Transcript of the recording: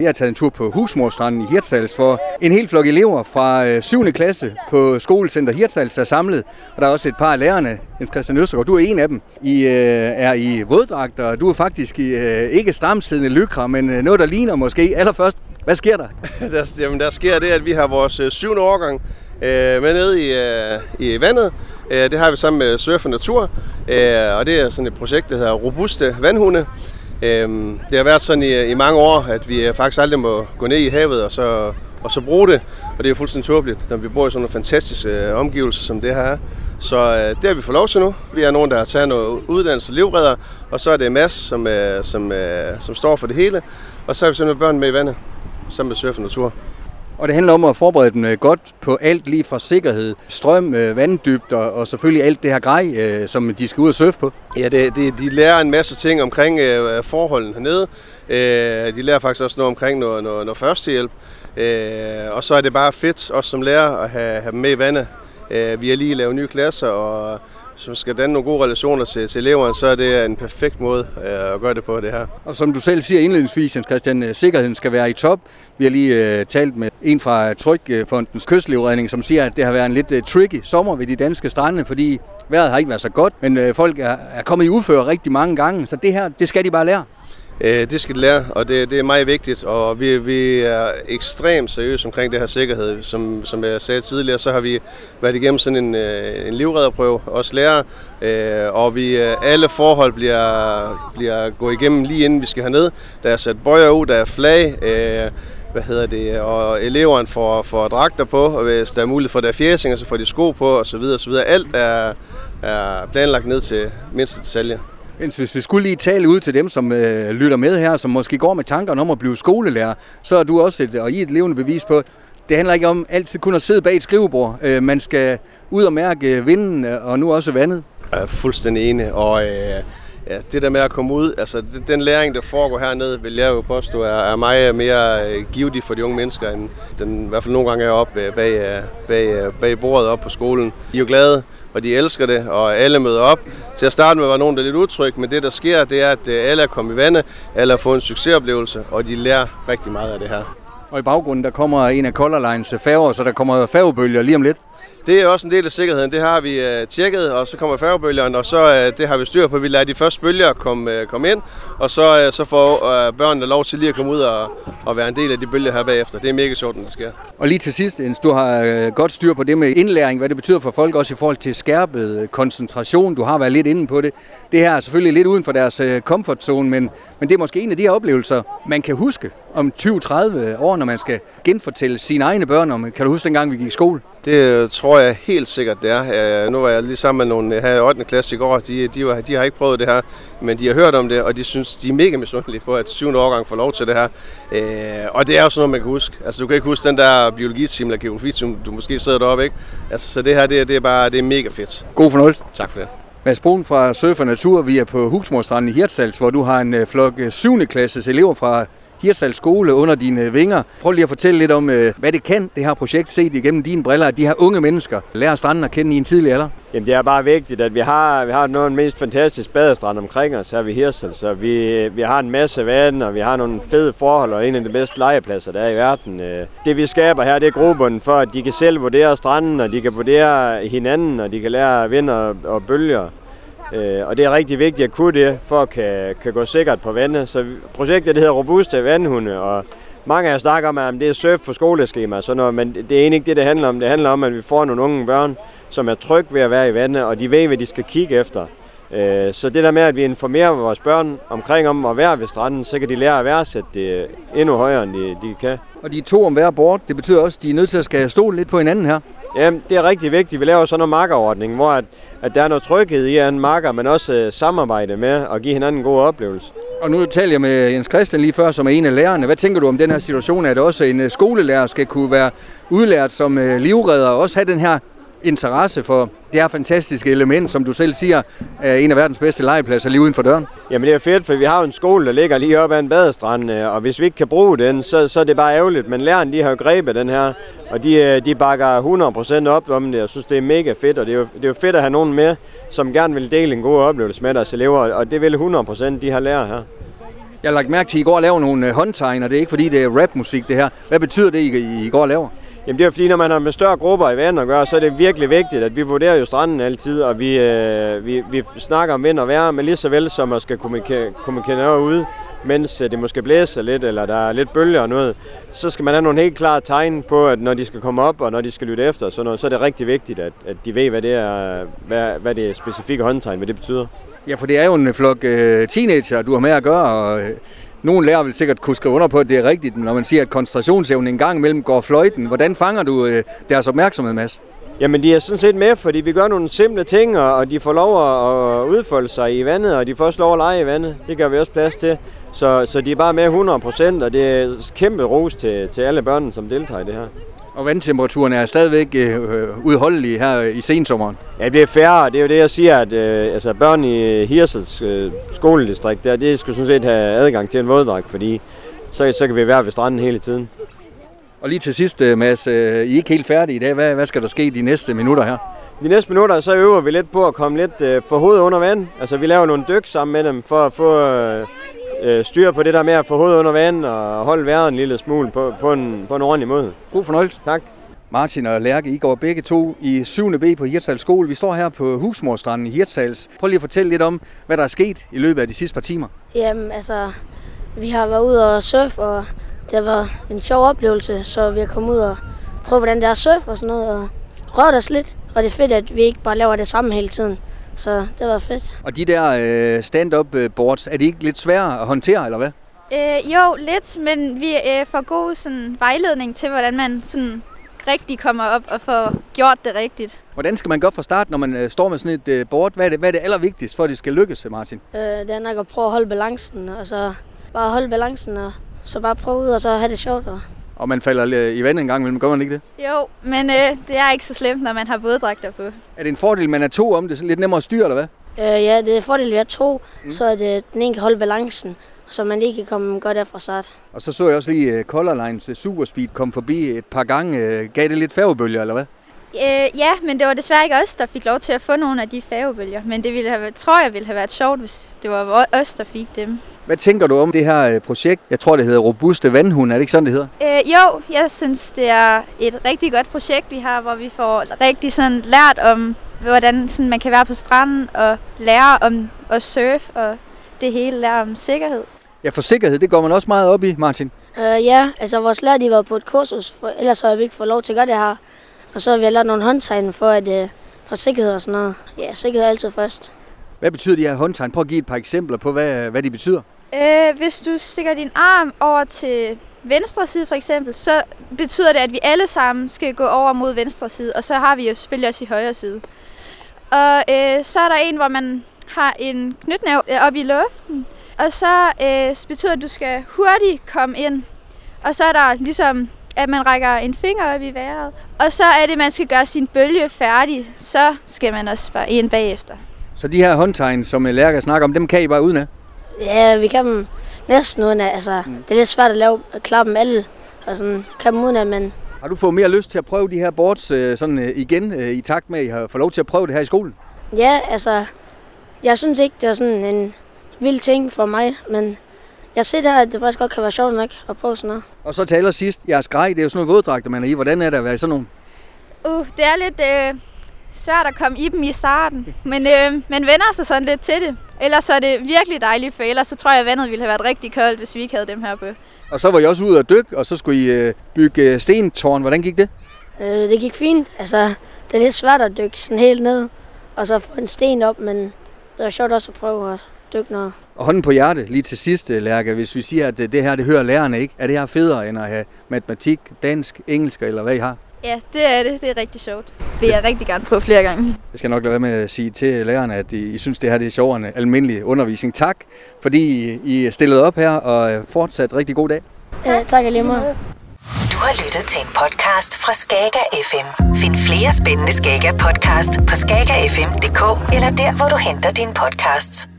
Vi har taget en tur på Husmorstranden i Hirtshals, for en hel flok elever fra øh, 7. Klasse på skolecenter Hirtshals er samlet. Og der er også et par af lærerne. Jens Christian Østergaard, du er en af dem. I øh, er i våddragter, og du er faktisk i øh, ikke stramsiddende lykra, men øh, noget, der ligner måske. Allerførst, hvad sker der? der jamen, der sker det, at vi har vores øh, syvende årgang øh, med ned i, øh, i vandet. Øh, det har vi sammen med Surf og Natur, øh, og det er sådan et projekt, der hedder Robuste Vandhunde. Øhm, det har været sådan i, i mange år, at vi øh, faktisk aldrig må gå ned i havet og så, og så bruge det. Og det er fuldstændig tåbeligt, når vi bor i sådan nogle fantastiske øh, omgivelser, som det her er. Så øh, det har vi fået lov til nu. Vi er nogen, der har taget noget uddannelse og livredder, og så er det Mads, som, øh, som, øh, som står for det hele. Og så har vi simpelthen børn med i vandet, sammen med Surf og Natur. Og det handler om at forberede dem øh, godt på alt lige fra sikkerhed, strøm, øh, vanddybder og selvfølgelig alt det her grej, øh, som de skal ud og surfe på. Ja, det, det, de lærer en masse ting omkring øh, forholdene hernede. Øh, de lærer faktisk også noget omkring noget, noget, noget førstehjælp. Øh, og så er det bare fedt, også som lærer, at have, have dem med i vandet. Øh, vi har lige lavet nye klasser, og som skal danne nogle gode relationer til, til eleverne, så er det en perfekt måde øh, at gøre det på det her. Og som du selv siger indledningsvis, Jens Christian, øh, sikkerheden skal være i top. Vi har lige øh, talt med en fra Trykfondens kystlivredning, som siger, at det har været en lidt øh, tricky sommer ved de danske strande, fordi vejret har ikke været så godt, men øh, folk er, er kommet i udføre rigtig mange gange, så det her, det skal de bare lære. Øh, det skal de lære, og det, det er meget vigtigt, og vi, vi er ekstremt seriøse omkring det her sikkerhed. Som, som jeg sagde tidligere, så har vi været igennem sådan en, øh, en livredderprøve, også lærer, øh, og vi, øh, alle forhold bliver, bliver gået igennem lige inden vi skal herned. Der er sat bøjer ud, der er flag, hvad hedder det, og eleverne får, får dragter på, og hvis der er mulighed for der fjæsinger, så får de sko på, og så videre, og så videre. Alt er, er planlagt ned til mindste detalje. Hvis vi skulle lige tale ud til dem, som øh, lytter med her, som måske går med tankerne om at blive skolelærer, så er du også et, og I et levende bevis på, det handler ikke om altid kun at sidde bag et skrivebord. Øh, man skal ud og mærke vinden øh, og nu også vandet. Jeg er fuldstændig enig, og øh, ja, det der med at komme ud, altså den læring, der foregår hernede, vil jeg jo påstå, er, er meget mere øh, givetig for de unge mennesker, end den i hvert fald nogle gange er oppe øh, bag, bag, bag bordet op på skolen. De er jo glade, og de elsker det, og alle møder op. Til at starte med var nogen, der er lidt utryg, men det der sker, det er, at øh, alle er kommet i vandet, alle har fået en succesoplevelse, og de lærer rigtig meget af det her. Og i baggrunden, der kommer en af Color Lines færger, så der kommer færgebølger lige om lidt. Det er også en del af sikkerheden. Det har vi øh, tjekket, og så kommer færgebølgerne, og så øh, det har vi styr på. Vi lader de første bølger komme, øh, komme ind, og så, så får børnene lov til lige at komme ud og, og være en del af de bølger her bagefter. Det er mega sjovt, når det sker. Og lige til sidst, Jens, du har godt styr på det med indlæring, hvad det betyder for folk, også i forhold til skærpet koncentration. Du har været lidt inde på det. Det her er selvfølgelig lidt uden for deres uh, comfort zone, men, men det er måske en af de her oplevelser, man kan huske om 20-30 år, når man skal genfortælle sine egne børn om. Kan du huske dengang, vi gik i skole? Det tror jeg helt sikkert, det er. Nu var jeg lige sammen med nogle her i 8. klasse i går. De, de, var, de har ikke prøvet det her, men de har hørt om det, og de synes, de er mega misundelige på, at 7. årgang får lov til det her. Øh, og det er jo sådan noget, man kan huske. Altså, du kan ikke huske den der biologiteam eller geografi, du måske sidder deroppe, ikke? Altså, så det her, det, det er bare det er mega fedt. God fornøjelse. Tak for det. Mads Brun fra Surf Natur, vi er på Husmorstranden i Hirtshals, hvor du har en øh, flok 7. Øh, klasses elever fra Hirsals skole under dine vinger. Prøv lige at fortælle lidt om, øh, hvad det kan, det her projekt, set igennem dine briller, at de her unge mennesker lærer stranden at kende i en tidlig alder. Jamen det er bare vigtigt, at vi har, vi har noget af den mest fantastiske badestrand omkring os her ved Hirsel, så vi, vi har en masse vand, og vi har nogle fede forhold, og en af de bedste legepladser, der er i verden. Øh, det vi skaber her, det er grobunden for, at de kan selv vurdere stranden, og de kan vurdere hinanden, og de kan lære vind og, og bølger. Øh, og det er rigtig vigtigt at kunne det, for at kan, kan gå sikkert på vandet. Så projektet det hedder Robuste Vandhunde, og mange af jer snakker om, at det er surf på skoleskema og sådan noget, men det er egentlig ikke det, det handler om. Det handler om, at vi får nogle unge børn, som er trygge ved at være i vandet, og de ved, hvad de skal kigge efter. Øh, så det der med, at vi informerer vores børn omkring om at være ved stranden, så kan de lære at værdsætte det endnu højere, end de, de kan. Og de er to om hver bord. Det betyder også, at de er nødt til at skal stole lidt på hinanden her. Ja, det er rigtig vigtigt. Vi laver sådan en makkerordning, hvor at, at der er noget tryghed i en makker, men også øh, samarbejde med og give hinanden en god oplevelse. Og nu taler jeg med Jens Christian lige før, som er en af lærerne. Hvad tænker du om den her situation, at også en øh, skolelærer skal kunne være udlært som øh, livredder og også have den her interesse for det her fantastiske element, som du selv siger, er en af verdens bedste legepladser lige uden for døren? Jamen det er fedt, for vi har jo en skole, der ligger lige oppe ad en badestrand, øh, og hvis vi ikke kan bruge den, så, så er det bare ærgerligt. Men lærerne, de har jo grebet den her, og de, øh, de bakker 100% op om det, og synes, det er mega fedt, og det er, jo, det er jo fedt at have nogen med, som gerne vil dele en god oplevelse med deres elever, og det vil 100% de har lært her. Jeg har lagt mærke til, at I går og laver nogle øh, håndtegn, og det er ikke fordi, det er rapmusik det her. Hvad betyder det, I, I går og laver? Jamen det er fordi, når man har med større grupper i vandet at gøre, så er det virkelig vigtigt, at vi vurderer jo stranden altid, og vi, øh, vi, vi snakker om vind og vejr, men lige så vel som at skal kommunikere, kommunikere ude, mens øh, det måske blæser lidt, eller der er lidt bølger og noget, så skal man have nogle helt klare tegn på, at når de skal komme op, og når de skal lytte efter, så, noget, så er det rigtig vigtigt, at, at de ved, hvad det er, hvad, hvad det specifikke håndtegn, hvad det betyder. Ja, for det er jo en flok øh, teenager, du har med at gøre, og øh, nogle lærer vil sikkert kunne skrive under på, at det er rigtigt, når man siger, at koncentrationsevnen en gang imellem går fløjten. Hvordan fanger du øh, deres opmærksomhed, Mads? Jamen, de er sådan set med, fordi vi gør nogle simple ting, og de får lov at udfolde sig i vandet, og de får også lov at lege i vandet. Det gør vi også plads til. Så, så de er bare med 100 procent, og det er kæmpe ros til, til alle børnene, som deltager i det her. Og vandtemperaturen er stadigvæk øh, udholdelige her i sensommeren. Ja, det bliver færre. Det er jo det, jeg siger, at øh, altså, børn i Hirsels øh, skoledistrikt, der, det skulle sådan set have adgang til en våddragt, fordi så, så kan vi være ved stranden hele tiden. Og lige til sidst, øh, Mads, øh, I er ikke helt færdige i dag. Hvad, hvad skal der ske de næste minutter her? De næste minutter, så øver vi lidt på at komme lidt øh, for hovedet under vand. Altså, vi laver nogle dyk sammen med dem, for at få øh, øh, styr på det der med at få hovedet under vand og holde vejret en lille smule på, på, en, på en ordentlig måde. God fornøjelse. Tak. Martin og Lærke, I går begge to i 7. B på Hirtshals skole. Vi står her på Husmorstranden i Hirtshals. Prøv lige at fortælle lidt om, hvad der er sket i løbet af de sidste par timer. Jamen, altså, vi har været ude og surfe, og det var en sjov oplevelse, så vi har kommet ud og prøve, hvordan det er at surfe og sådan noget, og rørt os lidt. Og det er fedt, at vi ikke bare laver det samme hele tiden. Så det var fedt. Og de der øh, stand-up boards, er de ikke lidt svære at håndtere, eller hvad? Øh, jo, lidt, men vi øh, får god sådan, vejledning til, hvordan man sådan, rigtig kommer op og får gjort det rigtigt. Hvordan skal man gøre fra start, når man øh, står med sådan et øh, board? Hvad er, det, hvad er det allervigtigste for, at det skal lykkes, Martin? Øh, det er nok at prøve at holde balancen, og så bare holde balancen, og så bare prøve ud, og så have det sjovt. Og og man falder i vandet en gang imellem, gør man ikke det? Jo, men øh, det er ikke så slemt, når man har våddragter på. Er det en fordel, man er to om det? er lidt nemmere at styre, eller hvad? Øh, ja, det er en fordel, at vi er to, mm. så at det, den ene kan holde balancen, så man lige kan komme godt af fra start. Og så så jeg også lige uh, Color Lines uh, Superspeed kom forbi et par gange. Uh, gav det lidt færgebølger, eller hvad? Øh, ja, men det var desværre ikke os, der fik lov til at få nogle af de færgebølger. Men det ville have, tror jeg ville have været sjovt, hvis det var os, der fik dem. Hvad tænker du om det her projekt? Jeg tror, det hedder Robuste Vandhund. Er det ikke sådan, det hedder? Øh, jo, jeg synes, det er et rigtig godt projekt, vi har, hvor vi får rigtig sådan lært om, hvordan sådan man kan være på stranden og lære om at surfe og det hele lære om sikkerhed. Ja, for sikkerhed, det går man også meget op i, Martin. Uh, ja, altså vores lærer, de var på et kursus, for, ellers har vi ikke fået lov til at gøre det her. Og så har vi lavet nogle håndtegn for, at, uh, for sikkerhed og sådan noget. Ja, sikkerhed er altid først. Hvad betyder de her håndtegn? Prøv at give et par eksempler på, hvad, hvad de betyder. Øh, hvis du stikker din arm over til venstre side for eksempel, så betyder det, at vi alle sammen skal gå over mod venstre side, og så har vi jo selvfølgelig også i højre side. Og øh, så er der en, hvor man har en knytnæv øh, op i luften, og så øh, betyder det, at du skal hurtigt komme ind. Og så er der ligesom, at man rækker en finger op i vejret. Og så er det, at man skal gøre sin bølge færdig. Så skal man også bare ind bagefter. Så de her håndtegn, som øh, Lærke snakker om, dem kan I bare uden af? Ja, vi kan dem næsten uden af. Altså, mm. Det er lidt svært at lave at klappe dem alle. Og sådan, kan dem uden af, men... Har du fået mere lyst til at prøve de her boards øh, sådan, øh, igen, øh, i takt med, at I har fået lov til at prøve det her i skolen? Ja, altså, jeg synes ikke, det er sådan en vild ting for mig, men jeg ser der, at det faktisk godt kan være sjovt nok at prøve sådan noget. Og så til allersidst, jeres grej, det er jo sådan nogle våddragter, man er i. Hvordan er det at være i sådan nogle? Uh, det er lidt øh, svært at komme i dem i starten, men øh, man vender sig sådan lidt til det. Ellers så er det virkelig dejligt, for ellers så tror jeg, at vandet ville have været rigtig koldt, hvis vi ikke havde dem her på. Og så var I også ude at dykke, og så skulle I øh, bygge øh, stentårn. Hvordan gik det? Øh, det gik fint. Altså, det er lidt svært at dykke sådan helt ned, og så få en sten op, men det var sjovt også at prøve at dykke noget. Og hånden på hjertet lige til sidst, Lærke, hvis vi siger, at det her det hører lærerne ikke, er det her federe end at have matematik, dansk, engelsk eller hvad I har? Ja, det er det. Det er rigtig sjovt. Det vil jeg rigtig gerne prøve flere gange. Jeg skal nok lade være med at sige til lærerne, at I, I synes, det her det er sjovere end almindelig undervisning. Tak, fordi I stillede op her, og fortsat rigtig god dag. Ja, tak lige meget. Du har lyttet til en podcast fra Skager FM. Find flere spændende Skager podcast på skagerfm.dk eller der, hvor du henter dine podcasts.